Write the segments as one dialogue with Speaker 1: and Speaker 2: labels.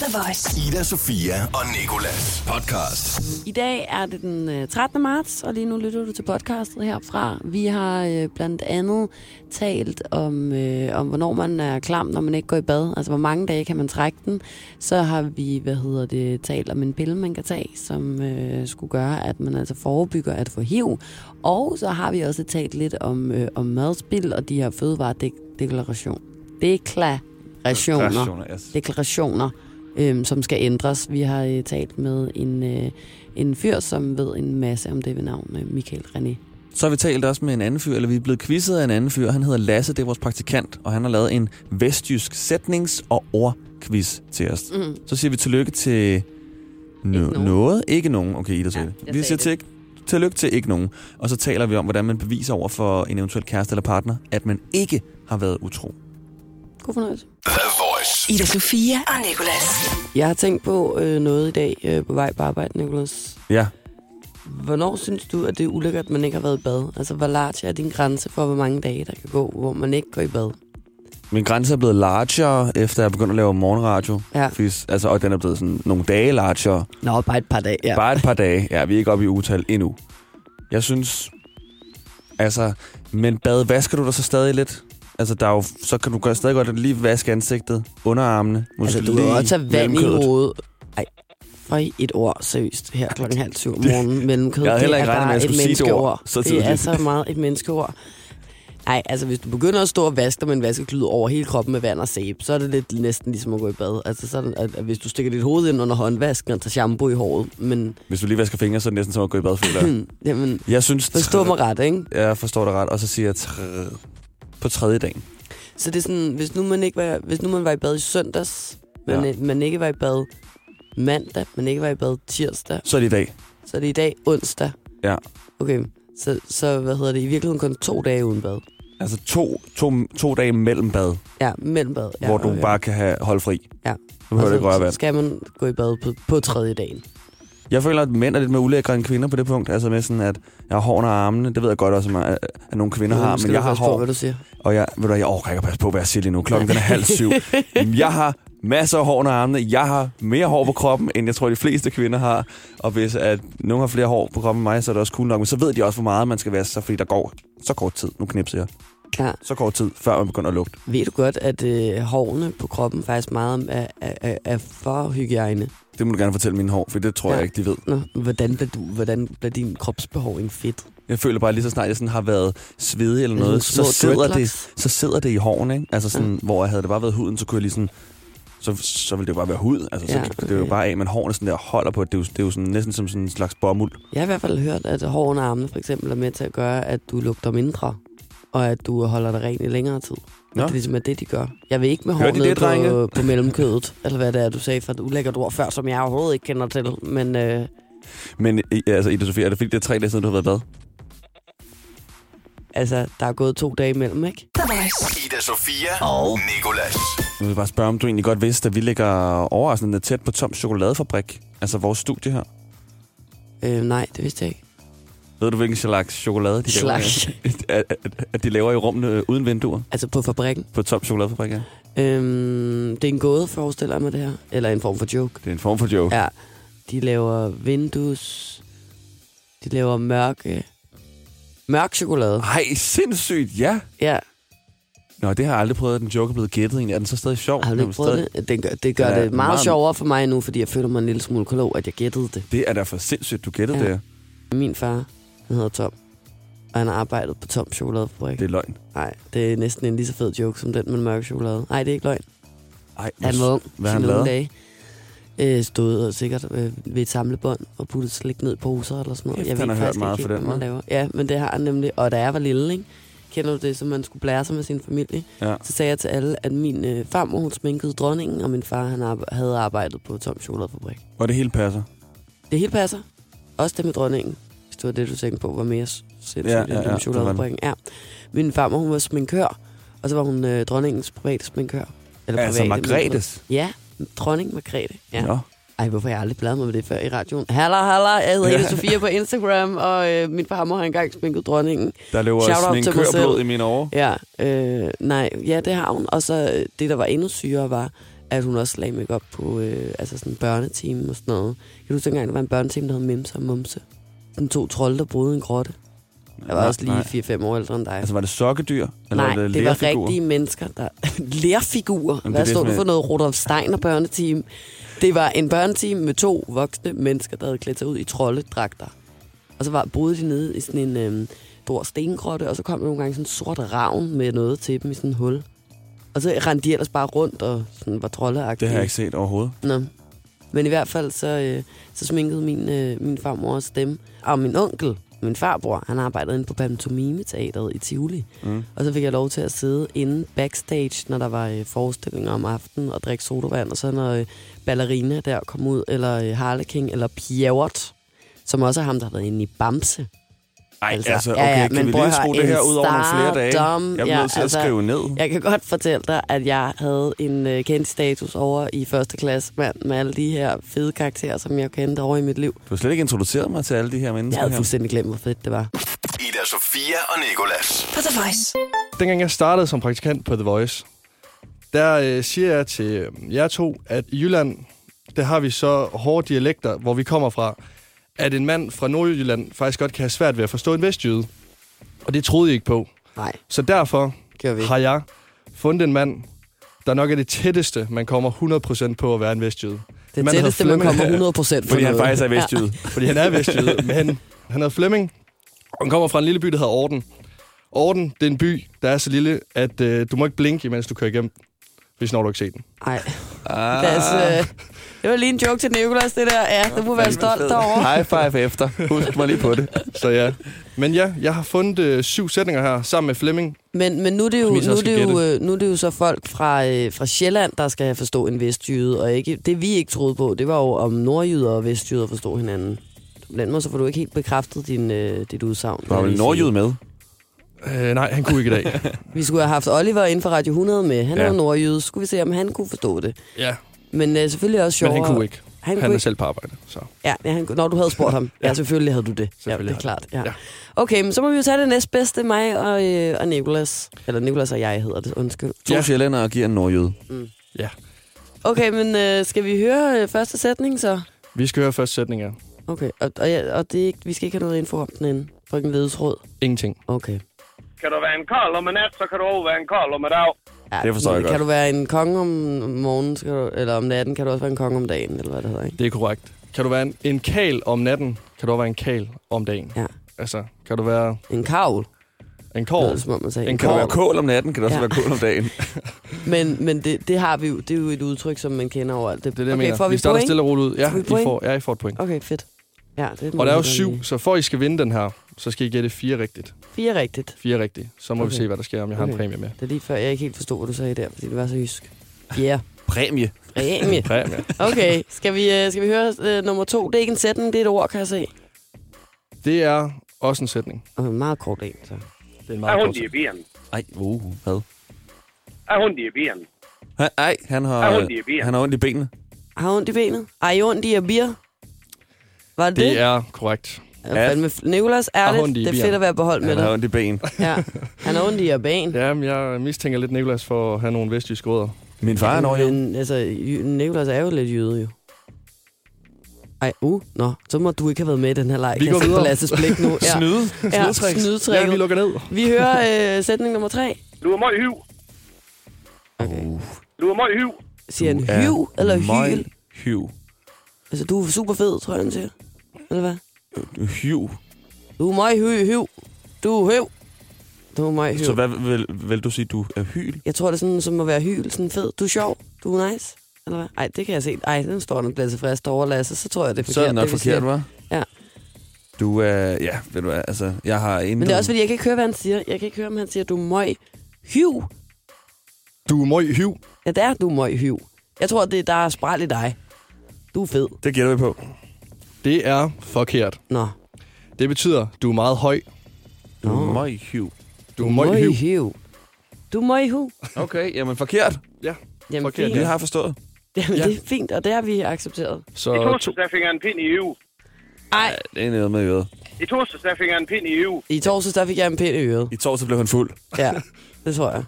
Speaker 1: The Voice.
Speaker 2: Ida, Sofia og Nikolas podcast.
Speaker 3: I dag er det den øh, 13. marts, og lige nu lytter du til podcastet herfra. Vi har øh, blandt andet talt om, øh, om, hvornår man er klam, når man ikke går i bad. Altså, hvor mange dage kan man trække den. Så har vi, hvad hedder det, talt om en pille, man kan tage, som øh, skulle gøre, at man altså forebygger at få HIV. Og så har vi også talt lidt om, øh, om madspil og de her fødevaredeklaration. Deklarationer.
Speaker 4: Deklarationer, yes.
Speaker 3: Deklarationer, øh, som skal ændres. Vi har øh, talt med en, øh, en fyr, som ved en masse om det ved navn, øh, Michael René.
Speaker 4: Så har vi talt også med en anden fyr, eller vi er blevet quizzet af en anden fyr. Han hedder Lasse, det er vores praktikant, og han har lavet en vestjysk sætnings- og ordquiz til os.
Speaker 3: Mm.
Speaker 4: Så siger vi tillykke til no-
Speaker 3: Ikke nogen.
Speaker 4: noget. Ikke nogen. Okay, Ida sagde
Speaker 3: Ja,
Speaker 4: det.
Speaker 3: jeg
Speaker 4: Vi siger til, tillykke til ikke nogen. Og så taler vi om, hvordan man beviser over for en eventuel kæreste eller partner, at man ikke har været utro.
Speaker 3: God fornøjelse.
Speaker 1: Ida Sofia og Nicolas.
Speaker 3: Jeg har tænkt på øh, noget i dag øh, på vej på arbejde, Nicolas.
Speaker 4: Ja.
Speaker 3: Hvornår synes du, at det er ulækkert, at man ikke har været i bad? Altså, hvor large er din grænse for, hvor mange dage, der kan gå, hvor man ikke går i bad?
Speaker 4: Min grænse er blevet largere, efter jeg begyndte at lave morgenradio.
Speaker 3: Ja.
Speaker 4: Fis, altså, og den er blevet sådan nogle dage largere.
Speaker 3: Nå, bare et par dage, ja.
Speaker 4: Bare et par dage. Ja, vi er ikke oppe i utal endnu. Jeg synes... Altså, men bad, vasker du dig så stadig lidt? Altså, der er jo, så kan du gøre stadig godt lige vaske ansigtet, underarmene. Måske
Speaker 3: Altså, du kan også tage vand i hovedet. Ej, for et ord, seriøst, her klokken halv syv om morgenen, mellemkød.
Speaker 4: Jeg havde heller ikke
Speaker 3: det er
Speaker 4: regnet med, at jeg
Speaker 3: et
Speaker 4: skulle sige det ord så
Speaker 3: Det er så meget et menneskeord. Nej, altså hvis du begynder at stå og vaske dig med en vaskeklud over hele kroppen med vand og sæbe, så er det lidt næsten ligesom at gå i bad. Altså sådan, at, at hvis du stikker dit hoved ind under håndvasken og tager shampoo i håret, men
Speaker 4: Hvis du lige vasker fingre, så er det næsten som at gå i bad, føler jeg.
Speaker 3: jamen,
Speaker 4: Jeg synes...
Speaker 3: forstå mig ret, ikke?
Speaker 4: Jeg forstår dig ret, og så siger jeg tr- på tredje dagen.
Speaker 3: Så det er sådan, hvis nu man ikke var, hvis nu man var i bad i søndags, men
Speaker 4: Ja.
Speaker 3: man ikke var i bad mandag, man ikke var i bad tirsdag,
Speaker 4: Så er det i dag.
Speaker 3: så er det i dag onsdag.
Speaker 4: Ja.
Speaker 3: Okay, så, så hvad hedder det, i virkeligheden kun to dage uden bad.
Speaker 4: Altså to, to, to dage mellem bad,
Speaker 3: Ja, mellem bad. Ja,
Speaker 4: hvor du
Speaker 3: okay.
Speaker 4: bare kan have holde fri.
Speaker 3: Ja.
Speaker 4: Du behøver
Speaker 3: Og
Speaker 4: ikke røre
Speaker 3: så
Speaker 4: vand.
Speaker 3: skal man gå i bad på, på tredje dagen.
Speaker 4: Jeg føler, at mænd er lidt mere ulækre end kvinder på det punkt. Altså med sådan, at jeg har hår under armene. Det ved jeg godt også, at, at nogle kvinder har. Men jeg har
Speaker 3: passe På,
Speaker 4: hår.
Speaker 3: hvad du siger.
Speaker 4: Og jeg, ved du, jeg orker ikke at passe på, hvad jeg siger lige nu. Klokken den er halv syv. Jeg har masser af hår under armene. Jeg har mere hår på kroppen, end jeg tror, de fleste kvinder har. Og hvis at nogen har flere hår på kroppen end mig, så er det også cool nok. Men så ved de også, hvor meget man skal vaske sig, fordi der går så kort tid. Nu knipser jeg.
Speaker 3: Ja.
Speaker 4: Så kort tid, før man begynder at lugte.
Speaker 3: Ved du godt, at øh, hårene på kroppen faktisk meget er, er, er for hygiejne?
Speaker 4: Det må du gerne fortælle mine hår, for det tror
Speaker 3: Ja.
Speaker 4: jeg ikke, de ved.
Speaker 3: Nå, hvordan bliver, du, hvordan bliver din kropsbehåring fedt?
Speaker 4: Jeg føler bare lige så snart, jeg sådan har været svedig eller noget, så sidder, det, så sidder det i hårene. Ikke? Altså sådan, hvor havde det bare været huden, så kunne jeg lige sådan... Så, så ville det jo bare være hud. Altså, så
Speaker 3: Ja,
Speaker 4: det er jo
Speaker 3: okay.
Speaker 4: bare af, men hårene sådan der holder på. Det er jo, det er jo sådan, næsten som sådan en slags bomuld.
Speaker 3: Jeg har i hvert fald hørt, at hår under armene for eksempel er med til at gøre, at du lugter mindre, og at du holder dig ren i længere tid.
Speaker 4: Nå.
Speaker 3: At det ligesom er det, de gør. Jeg vil ikke med hår
Speaker 4: Hørte I
Speaker 3: nede
Speaker 4: det, drenge?
Speaker 3: på, på mellemkødet, eller hvad det er, du sagde for et ulækkert ord før, som jeg overhovedet ikke kender til. Men øh,
Speaker 4: Men i- altså, Ida Sofia, er det fordi, det er tre dage siden, du har været bad?
Speaker 3: altså, der er gået to dage imellem, ikke?
Speaker 2: Ida, Sofia og Nikolas.
Speaker 4: Jeg vil bare spørge, om du egentlig godt vidste, at vi ligger overraskende tæt på Toms Chokoladefabrik. Altså vores studie her.
Speaker 3: Øh, nej, det vidste jeg ikke.
Speaker 4: Ved du, hvilken slags chokolade de
Speaker 3: Slags.
Speaker 4: laver? At, at, at de laver i rummene øh, uden vinduer
Speaker 3: Altså på fabrikken.
Speaker 4: på Toms Chokoladefabrik, ja.
Speaker 3: Øhm, det er en gåde, forestiller jeg mig det her. Eller en form for joke.
Speaker 4: Det er en form for joke.
Speaker 3: Ja, de laver vindues... De laver mørke... Mørk chokolade.
Speaker 4: Ej, sindssygt, ja.
Speaker 3: Ja,
Speaker 4: Nå, det har jeg aldrig prøvet, at den joke er blevet gættet egentlig. Er den så stadig sjov?
Speaker 3: har du ikke prøvet
Speaker 4: stadig...
Speaker 3: det? Det gør, det, gør
Speaker 4: Ja,
Speaker 3: det meget,
Speaker 4: meget-
Speaker 3: sjovere for mig nu, fordi jeg føler mig en lille smule klog, at jeg gættede det.
Speaker 4: Det er derfor sindssygt, du gættede
Speaker 3: Ja.
Speaker 4: det.
Speaker 3: Min far, han hedder Tom, og han har arbejdet på Tom Chokoladefabrik.
Speaker 4: Det er løgn.
Speaker 3: Nej, det er næsten en lige så fed joke som den med den mørke chokolade. Nej, det er ikke løgn.
Speaker 4: Ej,
Speaker 3: Han var ung.
Speaker 4: Hvad han lavet?
Speaker 3: Dage. Øh, stod og sikkert øh, ved et samlebånd og puttet slik ned i poser eller sådan noget.
Speaker 4: Kæft,
Speaker 3: jeg
Speaker 4: han har hørt meget
Speaker 3: ikke
Speaker 4: for den,
Speaker 3: man laver. Ja, men det har han nemlig. Og da jeg var lille, ikke? kender du det, som man skulle blære sig med sin familie?
Speaker 4: Ja.
Speaker 3: Så sagde jeg til alle, at min øh, farmor, hun sminkede dronningen, og min far, han arbe- havde arbejdet på Tom Chokoladefabrik.
Speaker 4: Og det hele passer.
Speaker 3: Det hele passer. Også det med dronningen. Det var det, du tænkte på, var mere sindssygt
Speaker 4: Ja,
Speaker 3: ja,
Speaker 4: ja,
Speaker 3: ja,
Speaker 4: ja,
Speaker 3: ja, chokoladefabrikken. Ja. Min farmor, hun var sminkør, og så var hun øh, dronningens private sminkør. Eller
Speaker 4: Altså
Speaker 3: private, men-
Speaker 4: Margrethes.
Speaker 3: Ja, dronning Margrethe. Ja.
Speaker 4: Nå.
Speaker 3: Ej, hvorfor har jeg aldrig bladet mig med det før i radioen? Halla, halla, jeg hedder
Speaker 4: Ja.
Speaker 3: Ida Sofia på Instagram, og øh, min farmor har engang sminket dronningen.
Speaker 4: Der løber
Speaker 3: Shout out til mig
Speaker 4: sminkørblod i mine år.
Speaker 3: Ja, øh, nej, ja, det har hun. Og så øh, det, der var endnu sygere, var, at hun også lagde make op på øh, altså sådan børneteam og sådan noget. Kan du huske dengang, der var en børneteam, der hed Mimse og Mumse? Den to trolde, der boede i en grotte. Jeg var
Speaker 4: Nej,
Speaker 3: også lige 4-5 år ældre end dig.
Speaker 4: Altså, var det sokkedyr? Eller
Speaker 3: Nej,
Speaker 4: var
Speaker 3: det, det var rigtige mennesker, der... Lærfigurer.
Speaker 4: Jamen,
Speaker 3: Hvad stod du for noget Rudolf Steiner børneteam? Det var en børneteam med to voksne mennesker, der havde klædt sig ud i troldedragter. Og så var, boede de nede i sådan en øhm, stor stengrotte, og så kom der nogle gange sådan en sort ravn med noget til dem i sådan en hul. Og så rendte de ellers bare rundt og sådan var troldeagtige.
Speaker 4: Det har jeg ikke set overhovedet.
Speaker 3: Nå. Men i hvert fald så, øh, så sminkede min, øh, min farmor også dem. Og min onkel, min farbror, han arbejdede inde på Pantomime-teateret i Tivoli.
Speaker 4: Mm.
Speaker 3: Og så fik jeg lov til at sidde inde backstage, når der var øh, forestillinger om aftenen, og drikke sodavand. Og så når øh, ballerina der kom ud, eller øh, Harleking, eller Pjævert, som også er ham, der har været inde i Bamse.
Speaker 4: Ej,
Speaker 3: Altså,
Speaker 4: altså,
Speaker 3: ja,
Speaker 4: okay,
Speaker 3: ja,
Speaker 4: kan
Speaker 3: men
Speaker 4: vi lige skrue det her ud over nogle flere dage?
Speaker 3: stardom.
Speaker 4: Jeg bliver
Speaker 3: Ja,
Speaker 4: nødt til
Speaker 3: altså,
Speaker 4: at skrive ned.
Speaker 3: Jeg kan godt fortælle dig, at jeg havde en øh, kendt status over i første klasse mand med alle de her fede karakterer, som jeg kendte over i mit liv.
Speaker 4: Du har slet ikke introduceret mig til alle de her
Speaker 3: Jeg
Speaker 4: mennesker
Speaker 3: havde
Speaker 4: her.
Speaker 3: fuldstændig glemt, hvor fedt det var.
Speaker 2: Ida Sofia og Nikolas.
Speaker 1: På The Voice.
Speaker 5: Dengang jeg startede som praktikant på The Voice, der øh, siger jeg til øh, jer to, at i Jylland, der har vi så hårde dialekter, hvor vi kommer fra, at en mand fra Nordjylland faktisk godt kan have svært ved at forstå en vestjyde. Og det troede jeg ikke på.
Speaker 3: Nej,
Speaker 5: Så derfor har jeg fundet en mand, der nok er det tætteste, man kommer 100% på at være en vestjyde.
Speaker 3: Det
Speaker 5: der
Speaker 3: tætteste,
Speaker 5: hedder
Speaker 3: man
Speaker 5: Flemming.
Speaker 3: kommer 100 procent
Speaker 4: Fordi han faktisk er vestjyde.
Speaker 5: Fordi han er vestjyde, men han, han hedder Flemming, og han kommer fra en lille by, der hedder Orden. Orden, det er en by, der er så lille, at øh, du må ikke blinke, mens du kører igennem, hvis når du ikke set den.
Speaker 3: Nej,
Speaker 4: Ah,
Speaker 3: Lad os, øh, det var lige en joke til Nicolas, det der. Ja, det må være stolt derovre.
Speaker 4: High five efter. Husk mig lige på det.
Speaker 5: Så ja. Men ja, jeg har fundet øh, syv sætninger her sammen med Flemming.
Speaker 3: Men, men nu, er det jo, nu, er det jo, øh, nu er det jo så folk fra, øh, fra Sjælland, der skal forstå en vestjyde, og ikke det vi ikke troede på, det var jo om nordjyder og vestjyder forstod hinanden. På den måde så får du ikke helt bekræftet din, øh, dit udsagn.
Speaker 4: Du
Speaker 3: vil
Speaker 4: vel
Speaker 3: jeg
Speaker 4: nordjyd
Speaker 3: sige.
Speaker 4: med?
Speaker 5: Øh, nej, han kunne ikke i dag.
Speaker 3: Vi skulle have haft Oliver inden for Radio 100 med. Han er
Speaker 4: Ja.
Speaker 3: jo nordjyde. Så skulle vi se, om han kunne forstå det.
Speaker 5: ja,
Speaker 3: Men øh, selvfølgelig også
Speaker 5: men
Speaker 3: sjovere.
Speaker 5: han kunne ikke.
Speaker 3: Han,
Speaker 5: Han
Speaker 3: kunne
Speaker 5: er
Speaker 3: ikke.
Speaker 5: selv på arbejde, så.
Speaker 3: Ja, ja han, når du havde spurgt ham. ja,
Speaker 5: Ja.
Speaker 3: selvfølgelig havde du det. Ja, det er klart. Ja.
Speaker 5: Ja.
Speaker 3: Okay, men så må vi jo tage det næstbedste, mig og, øh, og Nicolas. Eller Nicolas og jeg hedder det, undskyld.
Speaker 4: To
Speaker 5: Ja.
Speaker 4: sjællænder og giver en nordjyde.
Speaker 5: Ja.
Speaker 3: Okay, men øh, skal vi høre øh, første sætning så?
Speaker 5: Vi skal høre første sætninger.
Speaker 3: Okay, og, og, ja, og det er ikke, vi skal ikke have noget info om den inde. Frøken ledesråd.
Speaker 5: Ingenting.
Speaker 3: Okay.
Speaker 6: Kan du være en kold om en nat, så kan du også være en kold om en dag.
Speaker 4: Det forstår jeg godt.
Speaker 3: Kan du være en konge om morgenen, skal du, eller om natten, kan du også være en konge om dagen, eller hvad det hedder, ikke?
Speaker 5: Det er korrekt. Kan du være en, en kal om natten, kan du også være en kal om dagen.
Speaker 3: Ja.
Speaker 5: Altså, kan du være
Speaker 3: En kavl,
Speaker 5: en kår?
Speaker 3: det, som om man sagde.
Speaker 5: En
Speaker 4: Kan du være
Speaker 5: kål.
Speaker 4: kål om natten, kan du også
Speaker 3: Ja.
Speaker 4: være kål om dagen.
Speaker 3: Men, men det, det har vi jo. Det er jo et udtryk, som man kender overalt.
Speaker 5: Det er det, jeg
Speaker 3: okay,
Speaker 5: mener.
Speaker 3: får vi,
Speaker 5: vi starter
Speaker 3: point?
Speaker 5: stille og roligt ud. Ja,
Speaker 3: Får vi
Speaker 5: I får, ja, I får et point.
Speaker 3: Okay, fedt. Ja, det
Speaker 5: Og der er jo syv, så for at I skal vinde den her, så skal I gætte fire rigtigt.
Speaker 3: Fire rigtigt.
Speaker 5: Fire rigtigt. Så må
Speaker 3: Okay.
Speaker 5: vi se, hvad der sker, om jeg har en
Speaker 3: Okay.
Speaker 5: præmie med.
Speaker 3: Det er lige før, jeg ikke helt forstod, hvad du sagde der, fordi det var så jysk. Ja, yeah.
Speaker 4: Præmie.
Speaker 3: præmie.
Speaker 5: Præmie.
Speaker 3: Okay, skal vi, øh, skal vi høre øh, nummer to? Det er ikke en sætning, det er et ord, kan jeg se.
Speaker 5: Det er også en sætning.
Speaker 3: Og en meget kort en, så.
Speaker 5: Det er en
Speaker 6: Er
Speaker 5: meget
Speaker 6: hun
Speaker 5: kort
Speaker 6: i bilen?
Speaker 4: Ej, uh, hvad?
Speaker 6: Er hun i bilen?
Speaker 4: Han, ej, han har,
Speaker 6: Er
Speaker 4: han har ondt i benene.
Speaker 3: Har ondt i benet? Ej, I ondt i bier? Var det det?
Speaker 5: Det er korrekt.
Speaker 3: Ja. Fandme, Nicolas, ærligt, det er fedt at være på hold med
Speaker 4: Han har
Speaker 3: dig.
Speaker 4: ondt i ben.
Speaker 3: Ja. Han har ondt i ben.
Speaker 5: Ja, men jeg mistænker lidt Nikolas for at have nogle vestjyske rødder.
Speaker 4: Min far er nordjyd.
Speaker 3: Men altså, Nicolas er jo lidt jøde, jo. Ej, uh, nå, så må du ikke have været med i den her leg.
Speaker 5: Vi går
Speaker 3: jeg se på
Speaker 5: videre.
Speaker 3: Lasses blik nu. Ja.
Speaker 4: Snyde.
Speaker 3: Ja,
Speaker 5: Snydetræk.
Speaker 3: snydetrækket.
Speaker 5: Ja, vi lukker ned.
Speaker 3: Vi hører øh, sætning nummer tre.
Speaker 6: Du er meget hyv.
Speaker 3: Okay.
Speaker 4: Uh,
Speaker 6: Du er meget hyv.
Speaker 3: Siger han
Speaker 4: er
Speaker 3: hyv eller hyl?
Speaker 4: Hyv.
Speaker 3: Altså, du er super fed, tror jeg, han siger. Eller hvad?
Speaker 4: Hyv.
Speaker 3: Du er meget hyv, hyv. Du er hyv. Du er meget hyv.
Speaker 4: Så hvad vil, vil du sige, du er hyl?
Speaker 3: Jeg tror, det er sådan, som at være hyl. Sådan fed. Du er sjov. Du er nice. Eller hvad? Ej, det kan jeg se. Ej, den står der bliver tilfreds over, Lasse. Så tror jeg, det er forkert.
Speaker 4: Så er det nok
Speaker 3: siger.
Speaker 4: forkert, hva'?
Speaker 3: Ja.
Speaker 4: Du er, ja, ved du hvad, altså, jeg har en...
Speaker 3: Men det er også, fordi jeg kan ikke høre, hvad han siger. Jeg kan ikke høre, om han siger, du er møg hyv.
Speaker 5: Du er møg hyv.
Speaker 3: Ja, det er du er møg hyv. Jeg tror, det der er spræl i dig. Du er fed.
Speaker 4: Det gætter vi på.
Speaker 5: Det er forkert.
Speaker 3: Nå.
Speaker 5: Det betyder, du er meget høj.
Speaker 4: Du er meget hyv.
Speaker 5: Du er hyv.
Speaker 3: hyv. Du er møg hyv.
Speaker 4: Okay, jamen forkert.
Speaker 5: Ja.
Speaker 3: Jamen,
Speaker 5: Forkert,
Speaker 3: fint.
Speaker 4: Det har jeg forstået.
Speaker 3: Jamen,
Speaker 5: Ja.
Speaker 3: det er fint, og det har vi accepteret.
Speaker 6: I
Speaker 5: Så to,
Speaker 6: torsdags, der fik jeg en pind i hyv.
Speaker 3: Ej,
Speaker 4: Det er noget med øret.
Speaker 6: I torsdags, der fik jeg en pind i hyv.
Speaker 3: i torsdags, der fik jeg en pind i øret.
Speaker 4: I torsdag blev han fuld.
Speaker 3: Ja, det tror jeg.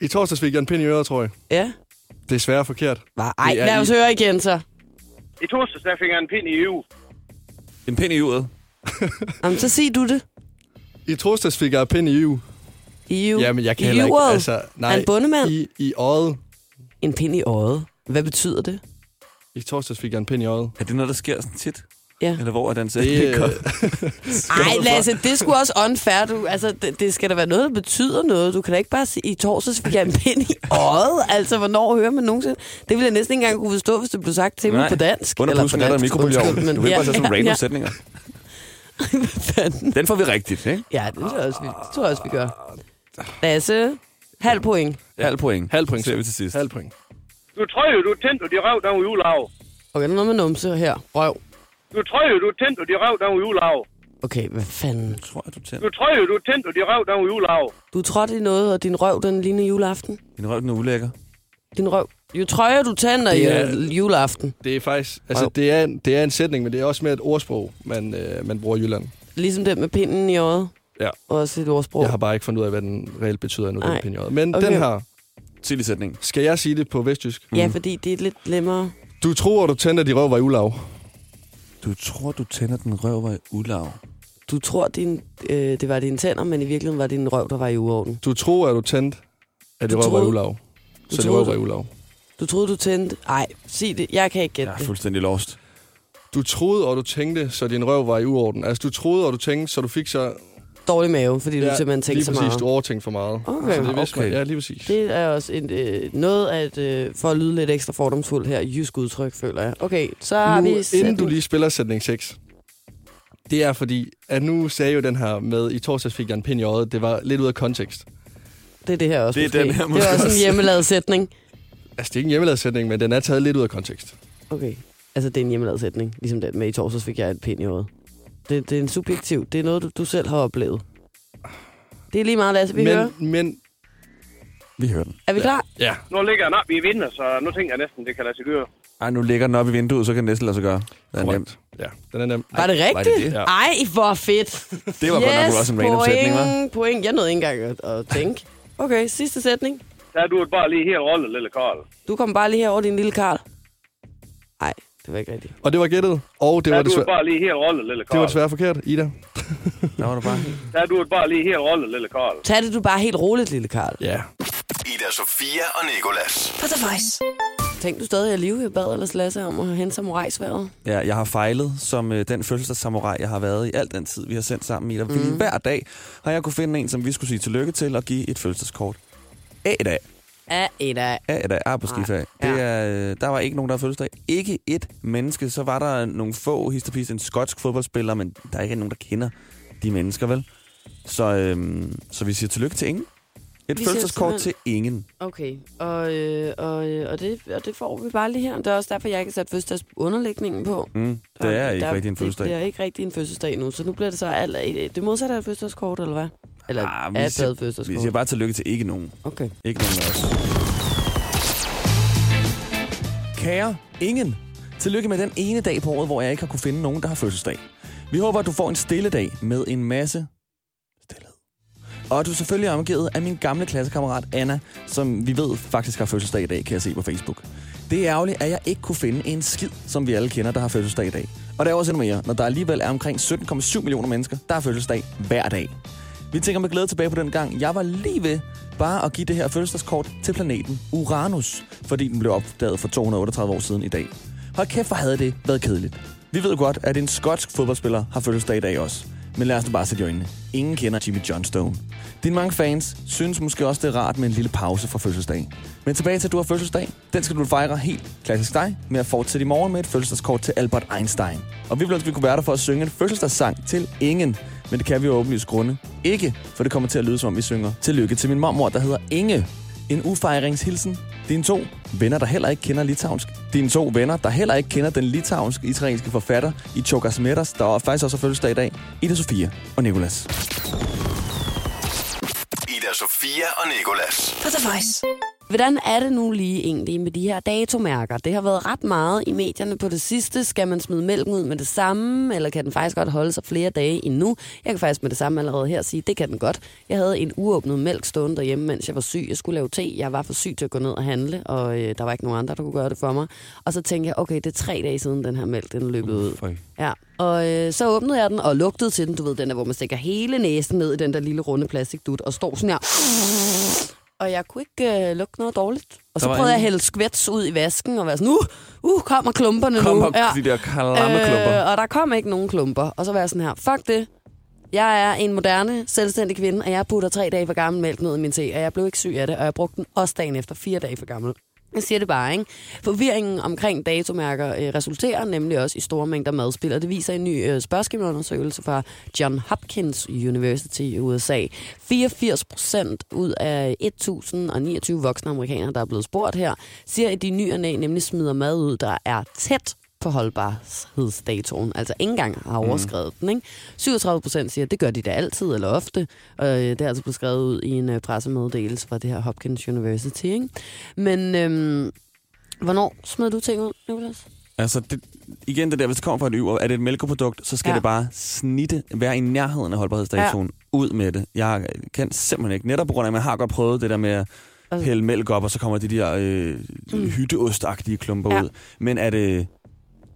Speaker 5: i torsdags fik jeg en pind i øret, tror jeg.
Speaker 3: Ja,
Speaker 5: Desværre forkert.
Speaker 3: Hva? Ej,
Speaker 5: Det er
Speaker 3: lad os
Speaker 5: i-
Speaker 3: høre igen så.
Speaker 6: I torsdags, der fik jeg en pind i uge.
Speaker 4: En pind i uret.
Speaker 3: Jamen, så sig du det.
Speaker 5: I torsdags fik jeg pind i EU.
Speaker 3: I jo.
Speaker 5: Jamen, jeg kan
Speaker 3: I
Speaker 5: heller ikke... Altså, nej,
Speaker 3: en bondemand?
Speaker 5: I, I øjet.
Speaker 3: En pind i øjet. Hvad betyder det?
Speaker 5: I torsdags fik jeg en pind i øjet.
Speaker 4: Er det noget, der sker sådan tit?
Speaker 3: Ja.
Speaker 4: Eller hvor er den
Speaker 5: Det,
Speaker 4: sætning?
Speaker 5: øh,
Speaker 3: Ej, Lasse, det skulle også unfair. Du, altså, det, det, skal da være noget, der betyder noget. Du kan da ikke bare sige, i torsdags fik jeg en pind i øjet. Altså, hvornår hører man nogensinde? Det ville jeg næsten ikke engang kunne forstå, hvis det blev sagt til mig
Speaker 4: Nej.
Speaker 3: på dansk.
Speaker 4: Under
Speaker 3: på
Speaker 4: er der mikrobølgeovn. Du vil bare
Speaker 3: ja,
Speaker 4: sætte sådan nogle
Speaker 3: ja,
Speaker 4: random
Speaker 3: ja.
Speaker 4: sætninger. Den får vi rigtigt, ikke?
Speaker 3: Ja, det tror jeg også, vi, det tror jeg også, vi gør. Lasse, halv point.
Speaker 4: Halv point.
Speaker 5: halv point.
Speaker 4: Ser vi til sidst.
Speaker 5: Halv point.
Speaker 6: Du tror jo, du tændte, og de røv, der var julelag.
Speaker 3: Okay, der er noget med numse her. Røv.
Speaker 6: Du tror jo, du tændte, og de røv, der var julelag.
Speaker 3: Okay, hvad fanden?
Speaker 4: Tror jeg, du tænder.
Speaker 6: Du tror jo, du tændte, og de røv, der var julelag.
Speaker 3: Du trådte i noget, og din røv, den ligner juleaften.
Speaker 4: Din røv, den er ulækker.
Speaker 3: Din røv. Jo trøjer, du tænder
Speaker 5: Det
Speaker 3: i
Speaker 5: er-
Speaker 3: øh, juleaften.
Speaker 5: Det er faktisk... Altså,
Speaker 3: Røv.
Speaker 5: det er, en, det er en sætning, men det er også mere et ordsprog, man, øh, man bruger i Jylland.
Speaker 3: Ligesom den med pinden i øjet.
Speaker 5: Ja.
Speaker 3: Også et ordsprog.
Speaker 5: Jeg har bare ikke fundet ud af, hvad den reelt betyder nu, den
Speaker 3: Nej.
Speaker 5: pind i øjet. Men
Speaker 3: Okay.
Speaker 5: den her...
Speaker 4: Sig lige sætningen.
Speaker 5: Skal jeg sige det på vestjysk?
Speaker 3: Ja, fordi det er lidt nemmere.
Speaker 5: Du tror, du tændte, at de røv var i.
Speaker 4: Du tror, du tænder den røv var i ulag.
Speaker 3: Du tror, din, øh, det var dine tænder, men i virkeligheden var det din røv, der var i uorden.
Speaker 5: Du tror, at du tændte, at de
Speaker 3: Du
Speaker 5: røv var i ulag. Så de
Speaker 3: troede,
Speaker 5: røv var i
Speaker 3: du-
Speaker 5: ulag.
Speaker 3: Du troede, du tændte... Ej, sig det. Jeg kan ikke gætte
Speaker 4: Jeg er
Speaker 3: det.
Speaker 4: fuldstændig lost.
Speaker 5: Du troede, og du tænkte, så din røv var i uorden. Altså, du troede, og du tænkte, så du fik så...
Speaker 3: Dårlig mave, fordi du simpelthen tænkte
Speaker 5: lige
Speaker 3: så
Speaker 5: præcis,
Speaker 3: meget.
Speaker 5: du overtænkte for meget.
Speaker 3: Okay.
Speaker 5: Så det vidste
Speaker 4: Okay.
Speaker 5: man. Ja, lige præcis.
Speaker 3: Det er også en, øh, noget af et, øh, for at lyde lidt ekstra fordomsfuldt her, jysk udtryk, føler jeg. Okay, så har
Speaker 5: nu,
Speaker 3: vi...
Speaker 5: inden
Speaker 3: sætning.
Speaker 5: du lige spiller sætning 6, det er fordi, at nu sagde jeg jo den her med, i torsdags fik jeg en pind i øjet, det var lidt ud af kontekst.
Speaker 3: Det er det her også,
Speaker 4: Det er
Speaker 3: måske.
Speaker 4: den her
Speaker 3: det
Speaker 4: måske
Speaker 3: er også en hjemmelavet sætning.
Speaker 5: Altså, det er ikke en hjemmelavet sætning, men den er taget lidt ud af kontekst.
Speaker 3: Okay. Altså, det er en hjemmelavet sætning. Ligesom den med i torsdags fik jeg et pind i øjet. Det, det er en subjektiv. Det er noget, du, du selv har oplevet. Det er lige meget, Lasse, vi
Speaker 5: men,
Speaker 3: hører.
Speaker 5: men,
Speaker 4: Vi hører den.
Speaker 3: Er vi klar?
Speaker 5: ja,
Speaker 6: Nu ligger den op i vinder, så nu tænker jeg næsten, det kan lade sig gøre.
Speaker 4: Ej, nu ligger den op i vinduet, så kan det næsten lade sig gøre. Det er nemt.
Speaker 5: korrekt. Ja, den er nem.
Speaker 3: Var det
Speaker 4: var
Speaker 3: rigtigt?
Speaker 4: det det?
Speaker 5: Ja.
Speaker 3: Ej, hvor fedt.
Speaker 4: Det var godt nok også en random
Speaker 3: point,
Speaker 4: sætning, hva'?
Speaker 3: point. Jeg nåede ikke engang at, at tænke. Okay, sidste sætning.
Speaker 6: Der er du bare lige helt rolle, lille Karl.
Speaker 3: Du kom bare lige herover, din lille Karl. Nej, det var ikke rigtigt.
Speaker 5: Og det var gættet, og det
Speaker 6: Der
Speaker 5: var,
Speaker 6: er du
Speaker 5: desværre,
Speaker 6: bare lige helt rolle, lille
Speaker 5: det var
Speaker 6: Karl.
Speaker 5: desværre forkert, Ida.
Speaker 4: Der var du bare.
Speaker 6: Der er du bare lige helt rolle, lille Karl.
Speaker 3: Tag det du bare helt roligt, lille Karl.
Speaker 5: Ja.
Speaker 2: Ida Sofia og Nikolas.
Speaker 1: På The Voice.
Speaker 3: Tænk du stadig at live, jeg bad ellers Lasse om at hente samurajsværet.
Speaker 4: Ja, jeg har fejlet som øh, den fødselsdagssamurai, jeg har været i al den tid, vi har sendt sammen i. Mm. Hver dag har jeg kunne finde en, som vi skulle sige tillykke til og give et fødselsdagskort. Af i dag.
Speaker 3: Af af.
Speaker 4: Af i dag. Ah, på skiferie.
Speaker 3: Ja.
Speaker 4: Det er, øh, der var ikke nogen, der havde fødselsdag. Ikke et menneske. Så var der nogle få histopis, en skotsk fodboldspiller, men der er ikke nogen, der kender de mennesker, vel? Så, øhm, så vi siger tillykke til ingen. Et
Speaker 3: Vi
Speaker 4: fødselsdagskort til ingen.
Speaker 3: Okay, og, øh, og, øh, og, det, og det får vi bare lige her. Det er også derfor, jeg ikke har sat fødselsdagsunderlægningen på.
Speaker 4: Mm, det er ikke
Speaker 3: der-
Speaker 4: rigtig en fødselsdag.
Speaker 3: Det, det er ikke rigtig en fødselsdag nu, så nu bliver det så alt, det modsatte af et fødselsdagskort, eller hvad? Eller
Speaker 4: Ah, vi
Speaker 3: er taget
Speaker 4: Vi
Speaker 3: fødselsdagskort?
Speaker 4: siger bare tillykke til ikke nogen.
Speaker 3: Okay.
Speaker 4: Ikke nogen af os. Kære ingen, tillykke med den ene dag på året, hvor jeg ikke har kunne finde nogen, der har fødselsdag. Vi håber, at du får en stille dag med en masse stillhed. Og at du selvfølgelig er omgivet af min gamle klassekammerat Anna, som vi ved faktisk har fødselsdag i dag, kan jeg se på Facebook. Det er ærgerligt, at jeg ikke kunne finde en skid, som vi alle kender, der har fødselsdag i dag. Og der er også endnu mere, når der alligevel er omkring 17,7 millioner mennesker, der har fødselsdag hver dag. Vi tænker med glæde tilbage på den gang. Jeg var lige ved bare at give det her fødselsdagskort til planeten Uranus, fordi den blev opdaget for 238 år siden i dag. Hold kæft, hvor havde det været kedeligt. Vi ved godt, at en skotsk fodboldspiller har fødselsdag i dag også. Men lad os nu bare sætte i øjnene. Ingen kender Jimmy Johnstone. Dine mange fans synes måske også, det er rart med en lille pause fra fødselsdag. Men tilbage til, at du har fødselsdag. Den skal du fejre helt klassisk dig med at fortsætte i morgen med et fødselsdagskort til Albert Einstein. Og vi vil ønske, at vi kunne være der for at synge en fødselsdagssang til ingen. Men det kan vi jo åbenlyst grunde ikke, for det kommer til at lyde som om vi synger Tillykke til min mormor, der hedder Inge. En ufejringshilsen. Dine to venner, der heller ikke kender litauisk. Dine to venner, der heller ikke kender den litauiske israelske forfatter i Chokas Metas, der faktisk også har fødselsdag i dag. Ida Sofia og Nikolas.
Speaker 2: Ida Sofia og Nikolas.
Speaker 1: På The Voice.
Speaker 3: Hvordan er det nu lige egentlig med de her datomærker? Det har været ret meget i medierne på det sidste. Skal man smide mælken ud med det samme, eller kan den faktisk godt holde sig flere dage endnu? Jeg kan faktisk med det samme allerede her sige, det kan den godt. Jeg havde en uåbnet mælk stående derhjemme, mens jeg var syg. Jeg skulle lave te. Jeg var for syg til at gå ned og handle, og øh, der var ikke nogen andre, der kunne gøre det for mig. Og så tænkte jeg, okay, det er tre dage siden, den her mælk den løbet ud. Ja, og øh, så åbnede jeg den og lugtede til den. Du ved, den der, hvor man stikker hele næsen ned i den der lille runde plastikdut og står sådan her. Og jeg kunne ikke øh, lugte noget dårligt. Og så prøvede jeg at hælde skvæts ud i vasken og være sådan, uh, uh, kommer klumperne
Speaker 4: Kommer
Speaker 3: nu.
Speaker 4: de der klumper.
Speaker 3: Øh, og der kom ikke nogen klumper. Og så var jeg sådan her, fuck det. Jeg er en moderne, selvstændig kvinde, og jeg putter tre dage for gammel mælk ned i min te, og jeg blev ikke syg af det, og jeg brugte den også dagen efter fire dage for gammel. Jeg siger det bare, ikke? Forvirringen omkring datomærker øh, resulterer nemlig også i store mængder madspil, og det viser en ny øh, spørgeskemaundersøgelse fra John Hopkins University i USA. 84 procent ud af 1029 voksne amerikanere, der er blevet spurgt her, siger, at de nye nemlig smider mad ud, der er tæt på holdbarhedsdatoen, altså ikke engang har overskrevet mm. den. Ikke? 37 procent siger, at det gør de da altid eller ofte, og øh, det er altså blevet skrevet ud i en øh, pressemeddelelse fra det her Hopkins University. Ikke? Men øhm, hvornår smed du ting ud, Nicolas?
Speaker 4: Altså, det, igen det der, hvis det kommer fra et yver, er det et mælkeprodukt, så skal
Speaker 3: Ja.
Speaker 4: det bare snitte, være i nærheden af holdbarhedsdatoen, ja. ud med det. Jeg kan simpelthen ikke, netop på grund af, at man har godt prøvet det der med at hælde mælk op, og så kommer de der øh, mm. hytteostagtige klumper
Speaker 3: ja.
Speaker 4: ud. Men er det,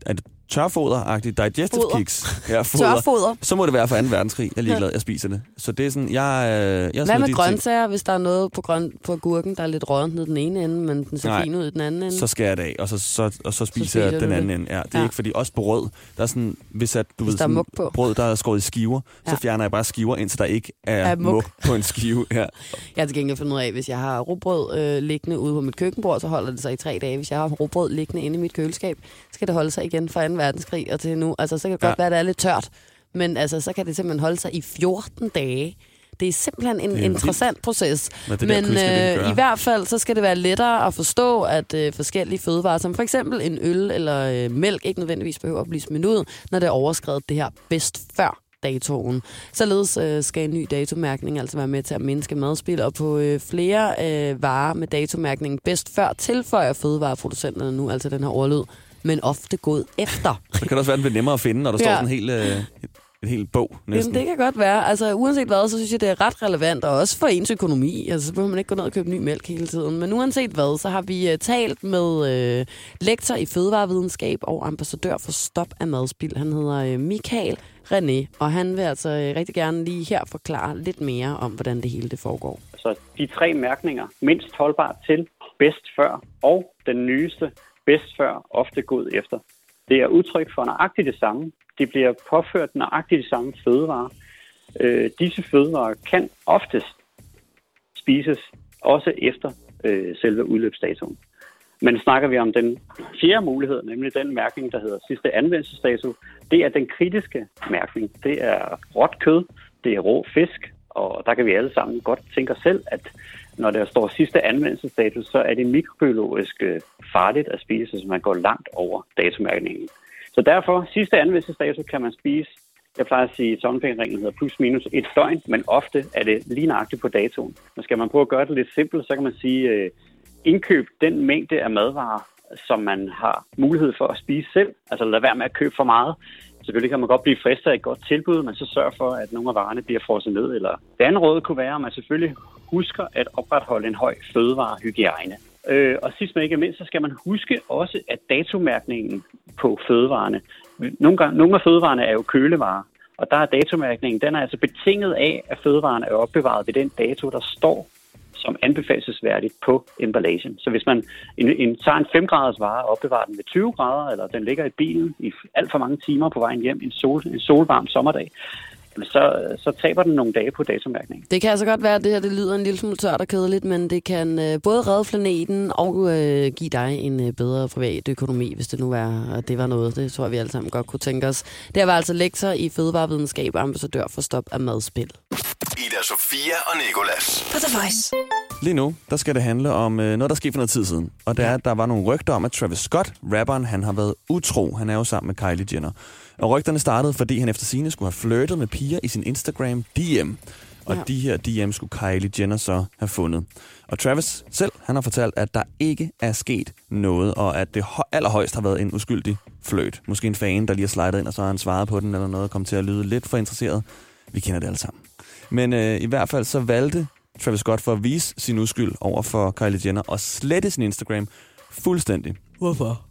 Speaker 4: er det tørfoder-agtigt, digestive
Speaker 3: Foder.
Speaker 4: kicks? Ja, foder.
Speaker 3: Tørfoder.
Speaker 4: Så må det være fra 2. verdenskrig. Jeg er ligeglad, jeg spiser det. Så det er sådan, jeg, øh, jeg
Speaker 3: Hvad med grøntsager, hvis der er noget på, grøn, på gurken, der er lidt rådent ned den ene ende, men den ser
Speaker 4: Nej.
Speaker 3: fin ud i den anden ende?
Speaker 4: ting, så skærer jeg det af, og så, så, og så spiser,
Speaker 3: spiser
Speaker 4: jeg den
Speaker 3: det.
Speaker 4: anden ende. Ja, det er
Speaker 3: Ja.
Speaker 4: ikke fordi, også på brød, der er sådan, hvis at, du
Speaker 3: Hvis
Speaker 4: ved, sådan,
Speaker 3: på.
Speaker 4: brød, der er skåret i skiver,
Speaker 3: Ja.
Speaker 4: så fjerner jeg bare skiver, indtil der ikke er,
Speaker 3: Er mug.
Speaker 4: mug på en skive. Ja.
Speaker 3: Jeg har til gengæld fundet ud af, hvis jeg har råbrød øh, liggende ude på mit køkkenbord, så holder det sig i tre dage. Hvis jeg har råbrød liggende inde i mit køleskab, skal det holde sig igen fra 2. verdenskrig og til nu. Altså, så kan det godt
Speaker 4: Ja.
Speaker 3: være, at det er lidt tørt, men altså, så kan det simpelthen holde sig i 14 dage. Det er simpelthen en
Speaker 4: Det er
Speaker 3: interessant proces.
Speaker 4: Hvad det der
Speaker 3: Men
Speaker 4: egentlig
Speaker 3: øh, i hvert fald, så skal det være lettere at forstå, at øh, forskellige fødevarer, som for eksempel en øl eller øh, mælk, ikke nødvendigvis behøver at blive smidt ud, når det er overskrevet det her bedst før datoen. Således øh, skal en ny datomærkning altså være med til at mindske madspild, og på øh, flere øh, varer med datomærkningen bedst før tilføjer fødevareproducenterne nu altså den her overlyd, men ofte gået efter.
Speaker 4: Så kan det også være, at den bliver nemmere at finde, når der
Speaker 3: Ja.
Speaker 4: står sådan en hel, øh, et, helt bog næsten.
Speaker 3: Jamen, det kan godt være. Altså, uanset hvad, så synes jeg, det er ret relevant, og også for ens økonomi. Altså, så behøver man ikke gå ned og købe ny mælk hele tiden. Men uanset hvad, så har vi uh, talt med uh, lektor i fødevarevidenskab og ambassadør for Stop af Madspild. Han hedder uh, Michael René, og han vil altså uh, rigtig gerne lige her forklare lidt mere om, hvordan det hele det foregår.
Speaker 7: Så de tre mærkninger, mindst holdbart til, bedst før og den nyeste, bedst før, ofte god efter. Det er udtryk for nøjagtigt det samme. De bliver påført nøjagtigt de samme fødevarer. Øh, disse fødevarer kan oftest spises også efter øh, selve udløbsdatoen. Men snakker vi om den fjerde mulighed, nemlig den mærkning, der hedder sidste anvendelsesdato, det er den kritiske mærkning. Det er råt kød, det er rå fisk, og der kan vi alle sammen godt tænke os selv, at når der står sidste anvendelsesdato, så er det mikrobiologisk øh, farligt at spise, så man går langt over datomærkningen. Så derfor, sidste anvendelsesdato kan man spise, jeg plejer at sige, at hedder plus minus et døgn, men ofte er det lige nøjagtigt på datoen. Men skal man prøve at gøre det lidt simpelt, så kan man sige, øh, indkøb den mængde af madvarer, som man har mulighed for at spise selv. Altså lad være med at købe for meget. Selvfølgelig kan man godt blive fristet af et godt tilbud, men så sørg for, at nogle af varerne bliver frosset ned. Eller det andet råd kunne være, at man selvfølgelig husker at opretholde en høj fødevarehygiejne. Øh, og sidst men ikke mindst, så skal man huske også, at datomærkningen på fødevarene, nogle, gange, nogle af fødevarene er jo kølevarer, og der er datomærkningen, den er altså betinget af, at fødevarene er opbevaret ved den dato, der står som anbefalesværdigt på emballagen. Så hvis man en, en, tager en 5 graders vare og opbevarer den ved 20 grader, eller den ligger i bilen i alt for mange timer på vejen hjem en, sol, en solvarm sommerdag, så, så taber den nogle dage på datomærkningen.
Speaker 3: Det kan altså godt være, at det her det lyder en lille smule tørt og kedeligt, men det kan øh, både redde planeten og øh, give dig en øh, bedre privat økonomi, hvis det nu var, at det var noget. Det tror jeg, vi alle sammen godt kunne tænke os. Det var altså lektor i fødevarevidenskab og ambassadør for Stop af Madspil.
Speaker 2: Ida Sofia og Nikolas.
Speaker 1: På The Voice.
Speaker 4: Lige nu, der skal det handle om øh, noget, der skete for noget tid siden. Og det er, at der var nogle rygter om, at Travis Scott, rapperen, han har været utro. Han er jo sammen med Kylie Jenner. Og rygterne startede, fordi han efter sine skulle have flirtet med piger i sin Instagram DM. Og
Speaker 3: Ja.
Speaker 4: de her DM skulle Kylie Jenner så have fundet. Og Travis selv, han har fortalt, at der ikke er sket noget, og at det hø- allerhøjst har været en uskyldig fløjt. Måske en fan, der lige har slidet ind, og så har han svaret på den, eller noget, og kom til at lyde lidt for interesseret. Vi kender det alle sammen. Men øh, i hvert fald så valgte Travis Scott for at vise sin uskyld over for Kylie Jenner, og slette sin Instagram fuldstændig.
Speaker 3: Hvorfor?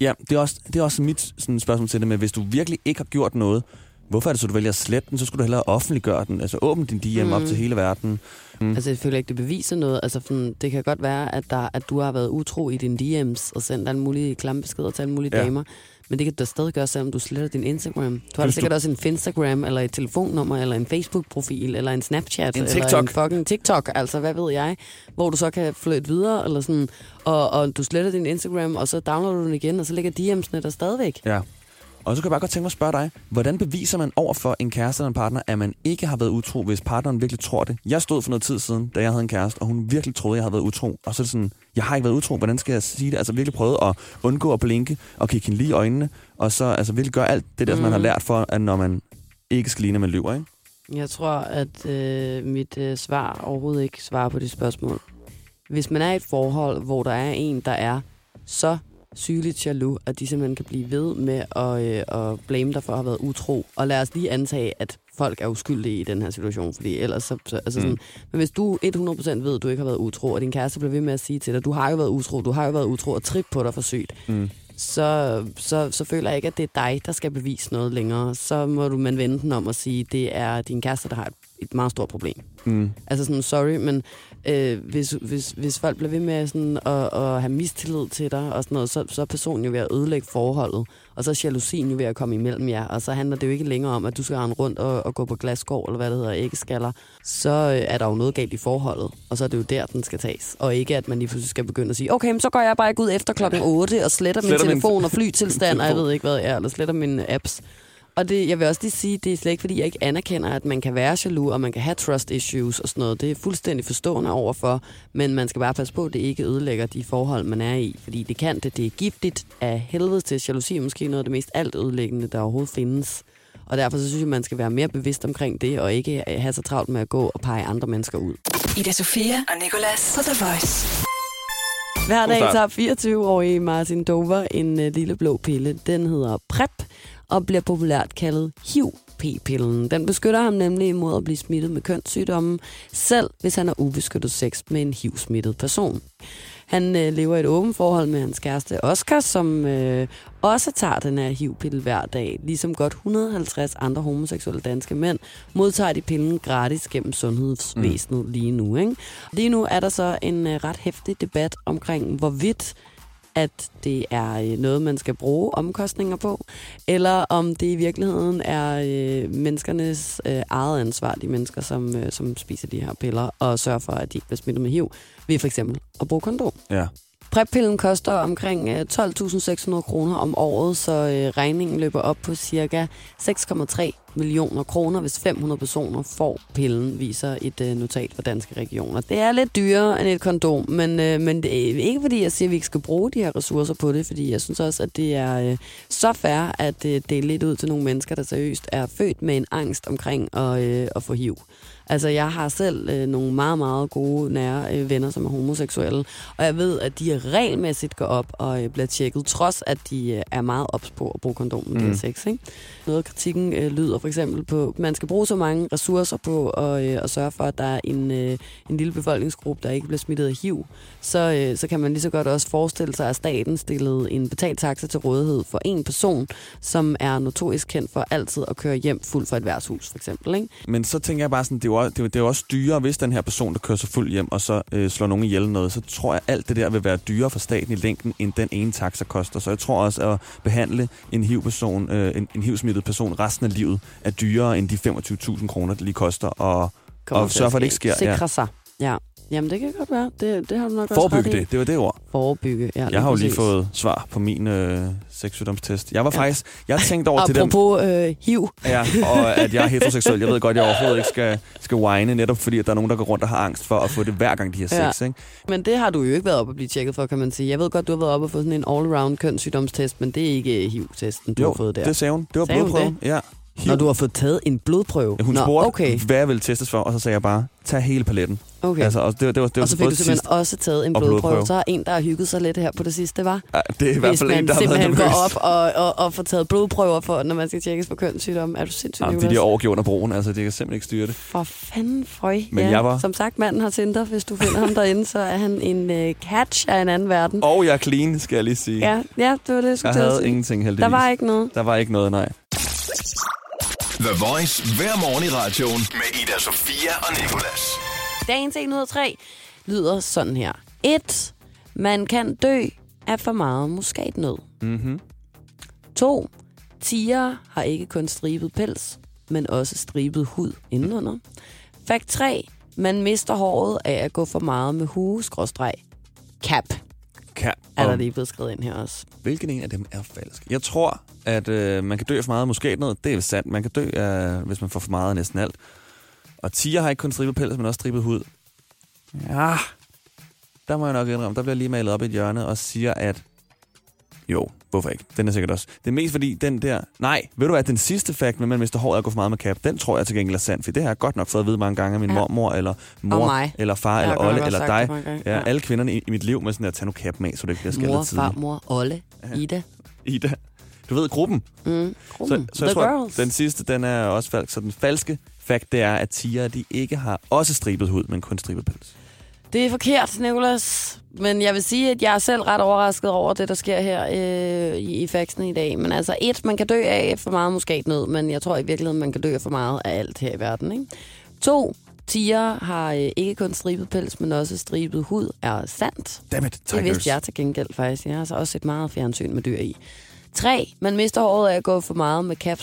Speaker 4: Ja, det er også, det er også mit sådan, spørgsmål til det med, hvis du virkelig ikke har gjort noget, hvorfor er det så, du vælger at slette den? Så skulle du hellere offentliggøre den. Altså åbne din DM mm. op til hele verden. Mm.
Speaker 3: Altså, jeg føler ikke, det beviser noget. Altså, sådan, det kan godt være, at, der, at du har været utro i dine DM's og sendt alle mulige klamme beskeder til alle mulige
Speaker 4: Ja.
Speaker 3: ja. damer. Men det kan du da stadig gøre, selvom du sletter din Instagram. Du har da sikkert
Speaker 4: du-
Speaker 3: også en Finstagram, eller et telefonnummer, eller en Facebook-profil, eller en Snapchat,
Speaker 4: En
Speaker 3: eller
Speaker 4: TikTok.
Speaker 3: en fucking TikTok, altså hvad ved jeg, hvor du så kan flytte videre, eller sådan, og, og du sletter din Instagram, og så downloader du den igen, og så ligger DM'sene der stadigvæk.
Speaker 4: Ja. Og så kan jeg bare godt tænke mig at spørge dig, hvordan beviser man over for en kæreste eller en partner, at man ikke har været utro, hvis partneren virkelig tror det? Jeg stod for noget tid siden, da jeg havde en kæreste, og hun virkelig troede, jeg havde været utro. Og så er det sådan, jeg har ikke været utro, hvordan skal jeg sige det? Altså virkelig prøvet at undgå at blinke og kigge hende lige i øjnene, og så altså virkelig gøre alt det der, som man har
Speaker 3: Mhm.
Speaker 4: lært for, at når man ikke skal ligne, man lyver, ikke?
Speaker 3: Jeg tror, at øh, mit øh, svar overhovedet ikke svarer på det spørgsmål. Hvis man er i et forhold, hvor der er en, der er så sygeligt jaloux, at de simpelthen kan blive ved med at, øh, at blame dig for at have været utro. Og lad os lige antage, at folk er uskyldige i den her situation, fordi ellers så... så altså sådan,
Speaker 4: Mm.
Speaker 3: Men hvis du 100% ved, at du ikke har været utro, og din kæreste bliver ved med at sige til dig, du har jo været utro, du har jo været utro, og trip på dig for sygt,
Speaker 4: Mm.
Speaker 3: så, så, så føler jeg ikke, at det er dig, der skal bevise noget længere. Så må du man vende den om og sige, det er din kæreste, der har et, et meget stort problem.
Speaker 4: Mm.
Speaker 3: Altså sådan, sorry, men øh, hvis, hvis, hvis folk bliver ved med sådan at, at have mistillid til dig og sådan noget, så, så er personen jo ved at ødelægge forholdet. Og så er jalousien jo ved at komme imellem jer. Og så handler det jo ikke længere om, at du skal rende rundt og, og gå på glasgård, eller hvad det hedder, æggeskaller. Så øh, er der jo noget galt i forholdet. Og så er det jo der, den skal tages. Og ikke, at man lige pludselig skal begynde at sige, okay, men så går jeg bare ikke ud efter klokken 8 og sletter, min
Speaker 4: Sletter min-
Speaker 3: telefon og flytilstand, og jeg ved ikke hvad, jeg er, eller sletter mine apps. Og det, jeg vil også lige sige, det er slet ikke, fordi jeg ikke anerkender, at man kan være jaloux, og man kan have trust issues og sådan noget. Det er fuldstændig forstående overfor, men man skal bare passe på, at det ikke ødelægger de forhold, man er i. Fordi det kan det. Det er giftigt af helvede til. Jalousi er måske noget af det mest alt ødelæggende, der overhovedet findes. Og derfor så synes jeg, man skal være mere bevidst omkring det, og ikke have så travlt med at gå og pege andre mennesker ud.
Speaker 1: Ida Sofia og Nicolas på The Voice.
Speaker 3: Hver dag tager 24-årige Martin Dover en uh, lille blå pille. Den hedder PrEP og bliver populært kaldet HIV-p-pillen. Den beskytter ham nemlig imod at blive smittet med kønssygdomme, selv hvis han har ubeskyttet sex med en HIV-smittet person. Han øh, lever i et åbent forhold med hans kæreste Oscar, som øh, også tager den her HIV-pille hver dag. Ligesom godt 150 andre homoseksuelle danske mænd modtager de pillen gratis gennem sundhedsvæsenet mm. lige nu. Ikke? Lige nu er der så en øh, ret hæftig debat omkring, hvorvidt at det er øh, noget, man skal bruge omkostninger på, eller om det i virkeligheden er øh, menneskernes øh, eget ansvar, de mennesker, som, øh, som spiser de her piller, og sørger for, at de ikke bliver smittet med HIV, ved for eksempel at bruge kondom.
Speaker 4: Ja.
Speaker 3: Præppillen koster omkring øh, 12.600 kroner om året, så øh, regningen løber op på cirka 6,3 millioner kroner, hvis 500 personer får pillen, viser et øh, notat fra danske regioner. Det er lidt dyrere end et kondom, men, men det er ikke fordi, jeg siger, at vi ikke skal bruge de her ressourcer på det, fordi jeg synes også, at det er så fair at dele lidt ud til nogle mennesker, der seriøst er født med en angst omkring at, at få HIV. Altså, jeg har selv øh, nogle meget, meget gode, nære øh, venner, som er homoseksuelle, og jeg ved, at de regelmæssigt går op og øh, bliver tjekket, trods at de øh, er meget ops på at bruge kondom, når mm. sex. Ikke? Noget af kritikken øh, lyder for eksempel på, at man skal bruge så mange ressourcer på at, øh, at sørge for, at der er en, øh, en lille befolkningsgruppe, der ikke bliver smittet af HIV. Så, øh, så kan man lige så godt også forestille sig, at staten stillede en betalt taxa til rådighed for en person, som er notorisk kendt for altid at køre hjem fuld for et værtshus, for eksempel. Ikke?
Speaker 4: Men så tænker jeg bare sådan, det jo, det er, det er jo også dyrere, hvis den her person, der kører så fuld hjem, og så øh, slår nogen ihjel noget, så tror jeg, alt det der vil være dyrere for staten i længden, end den ene taxa koster. Så jeg tror også, at behandle en HIV-person, øh, en, en HIV-smittet person resten af livet, er dyrere end de 25.000 kroner, det lige koster. Og
Speaker 3: Kommer
Speaker 4: Og sørge for, at det ikke sker,
Speaker 3: Sikre
Speaker 4: ja.
Speaker 3: sig. Ja. Jamen, det kan godt være. Det, det har du nok også ret i.
Speaker 4: det, det var det ord.
Speaker 3: Forebygge, ja.
Speaker 4: Jeg har jo lige
Speaker 3: præcis.
Speaker 4: fået svar på min øh, sexsygdomstest. Jeg var
Speaker 3: Ja.
Speaker 4: faktisk, jeg tænkte over til dem,
Speaker 3: Apropos øh, HIV.
Speaker 4: ja, og at jeg er heteroseksuel. Jeg ved godt, at jeg overhovedet ikke skal, skal whine, netop fordi, at der er nogen, der går rundt og har angst for at få det hver gang, de har
Speaker 3: Ja.
Speaker 4: sex. Ikke?
Speaker 3: Men det har du jo ikke været op at blive tjekket for, kan man sige. Jeg ved godt, du har været op og fået sådan en all-around kønssygdomstest, men det er ikke HIV-testen, du har fået der.
Speaker 4: det sagde hun. Det var
Speaker 3: Sagde
Speaker 4: blodprøven. Ja. Hiv.
Speaker 3: Når du har fået taget en blodprøve.
Speaker 4: Hun
Speaker 3: Nå,
Speaker 4: spurgte,
Speaker 3: okay.
Speaker 4: hvad jeg ville testes for, og så sagde jeg bare, tag hele paletten.
Speaker 3: okay.
Speaker 4: Altså, og det, det var, det var
Speaker 3: og så fik du simpelthen
Speaker 4: sidst-
Speaker 3: også taget en blodprøve.
Speaker 4: blodprøve.
Speaker 3: Så er en, der har hygget sig lidt her på det sidste, var.
Speaker 4: Ja, det er i hvert fald en, der har været nervøs.
Speaker 3: går op og, og, og får taget blodprøver, for, når man skal tjekkes for kønssygdomme. Er du sindssygt,
Speaker 4: Jamen, det er overgivet under broen, altså det kan simpelthen ikke styre det.
Speaker 3: For fanden, frøj.
Speaker 4: Men
Speaker 3: ja,
Speaker 4: jeg var-
Speaker 3: Som sagt, manden har Tinder. Hvis du finder ham derinde, så er han en uh, catch af en anden verden.
Speaker 4: Og jeg er clean, skal jeg lige sige.
Speaker 3: Ja, ja, det var det, jeg skulle
Speaker 4: jeg havde ingenting heldigvis.
Speaker 3: Der var ikke noget.
Speaker 4: Der var ikke noget, nej.
Speaker 2: The Voice hver morgen i radioen med Ida Sofia og Nicolas.
Speaker 3: Dagens 1 ud af 3 lyder sådan her. 1. Man kan dø af for meget muskatnød.
Speaker 4: Mm-hmm.
Speaker 3: 2. Tiger har ikke kun stribet pels, men også stribet hud indenunder. Fakt 3. Man mister håret af at gå for meget med hue skråstreg. Cap
Speaker 4: Kan.
Speaker 3: er der lige blevet skrevet ind her også.
Speaker 4: Hvilken en af dem er falsk? Jeg tror, at øh, man kan dø af for meget muskatnød. Det er sandt. Man kan dø, af, hvis man får for meget af næsten alt. Og tiger har ikke kun stribet pels, men også stribet hud. Ja, der må jeg nok indrømme. Der bliver lige malet op i et hjørne og siger, at jo, hvorfor ikke? Den er sikkert også. Det er mest fordi, den der... Nej, ved du hvad, den sidste fakt med, at man mister håret og går for meget med cap, den tror jeg til gengæld er sand, for det har jeg godt nok fået at vide mange gange af min
Speaker 3: Ja.
Speaker 4: mormor, eller mor, eller far,
Speaker 3: Jeg
Speaker 4: eller Olle, eller dig. Ja,
Speaker 3: Ja.
Speaker 4: alle kvinderne i, i mit liv med sådan der, tag nu kappen af, så det ikke bliver skaldet
Speaker 3: Mor,
Speaker 4: tidligt.
Speaker 3: farmor, Olle, Ida.
Speaker 4: Ida. Du ved gruppen.
Speaker 3: Mm.
Speaker 4: Så,
Speaker 3: Gruppen.
Speaker 4: så jeg
Speaker 3: The
Speaker 4: tror,
Speaker 3: Girls.
Speaker 4: den sidste, den er også falsk. Så den falske fakt, det er, at tiger, de ikke har også stribet hud, men kun stribet pels.
Speaker 3: Det er forkert, Nicolas. Men jeg vil sige, at jeg er selv ret overrasket over det, der sker her øh, i, i faxen i dag. Men altså, et, man kan dø af for meget muskatnød, men jeg tror i virkeligheden, man kan dø af for meget af alt her i verden. Ikke? To, tiger har øh, ikke kun stribet pels, men også stribet hud, er sandt.
Speaker 4: Dammit,
Speaker 3: Det
Speaker 4: tigers.
Speaker 3: vidste jeg til gengæld faktisk. Jeg har altså også set meget fjernsyn med dyr i. 3. Man mister håret af at gå for meget med cap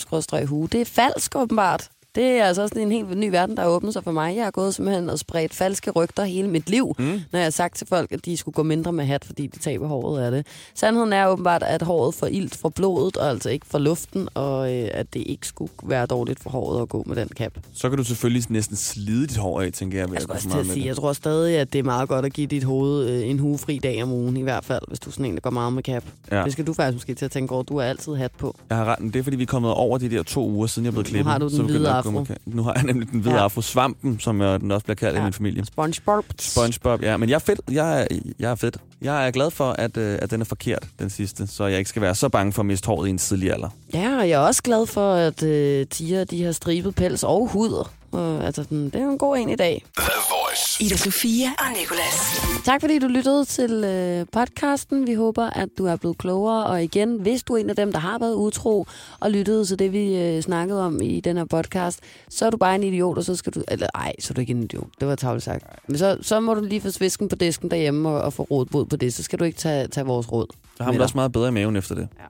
Speaker 3: hue. Det er falsk åbenbart. Det er altså sådan en helt ny verden, der har åbnet sig for mig. Jeg har gået simpelthen og spredt falske rygter hele mit liv, mm. når jeg har sagt til folk, at de skulle gå mindre med hat, fordi de taber håret af det. Sandheden er åbenbart, at håret får ilt fra blodet, og altså ikke fra luften, og øh, at det ikke skulle være dårligt for håret at gå med den cap.
Speaker 4: Så kan du selvfølgelig næsten slide dit hår af, tænker jeg.
Speaker 3: Jeg
Speaker 4: gå
Speaker 3: også til at sige,
Speaker 4: det.
Speaker 3: jeg tror stadig, at det er meget godt at give dit hoved øh, en hugefri dag om ugen, i hvert fald, hvis du er sådan en, der går meget med cap. Ja. Det skal du faktisk måske til at tænke over. Du har altid hat på.
Speaker 4: Jeg har ret, men det er fordi, vi er kommet over de der to uger, siden jeg er blevet
Speaker 3: Nu
Speaker 4: klippet.
Speaker 3: har du den hvide afro.
Speaker 4: ka- Nu har jeg nemlig den hvide
Speaker 3: Ja.
Speaker 4: afro. Svampen, som jeg, den også bliver kaldt ja. i min familie.
Speaker 3: SpongeBob.
Speaker 4: SpongeBob, ja. Men jeg er fedt. Jeg er, jeg er fedt. Jeg er glad for, at, øh, at den er forkert, den sidste. Så jeg ikke skal være så bange for at miste håret i en tidlig alder.
Speaker 3: Ja, og jeg er også glad for, at øh, tiger de har stribet pels og hud. Og, altså, den, det er en god en i dag.
Speaker 2: The Voice.
Speaker 1: Ida Sofia og Nicolas.
Speaker 3: Tak fordi du lyttede til øh, podcasten. Vi håber, at du er blevet klogere. Og igen, hvis du er en af dem, der har været utro og lyttede til det, vi øh, snakkede om i den her podcast, så er du bare en idiot, og så skal du... Eller ej, så er du ikke en idiot. Det var tavligt sagt. Men så, så må du lige få svisken på disken derhjemme og, og få råd på det. Så skal du ikke tage, tage vores råd.
Speaker 4: Så har man også meget bedre i maven efter det.
Speaker 3: Ja.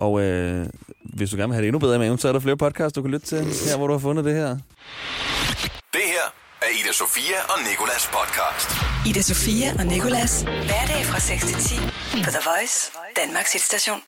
Speaker 4: Og øh, hvis du gerne vil have det endnu bedre i maven, så er der flere podcasts, du kan lytte til her, hvor du har fundet det her.
Speaker 2: Det her er Ida Sofia og Nikolas podcast.
Speaker 1: Ida Sofia og Nicolas. Hverdag fra 6 til 10 på The Voice, Danmarks hitstation.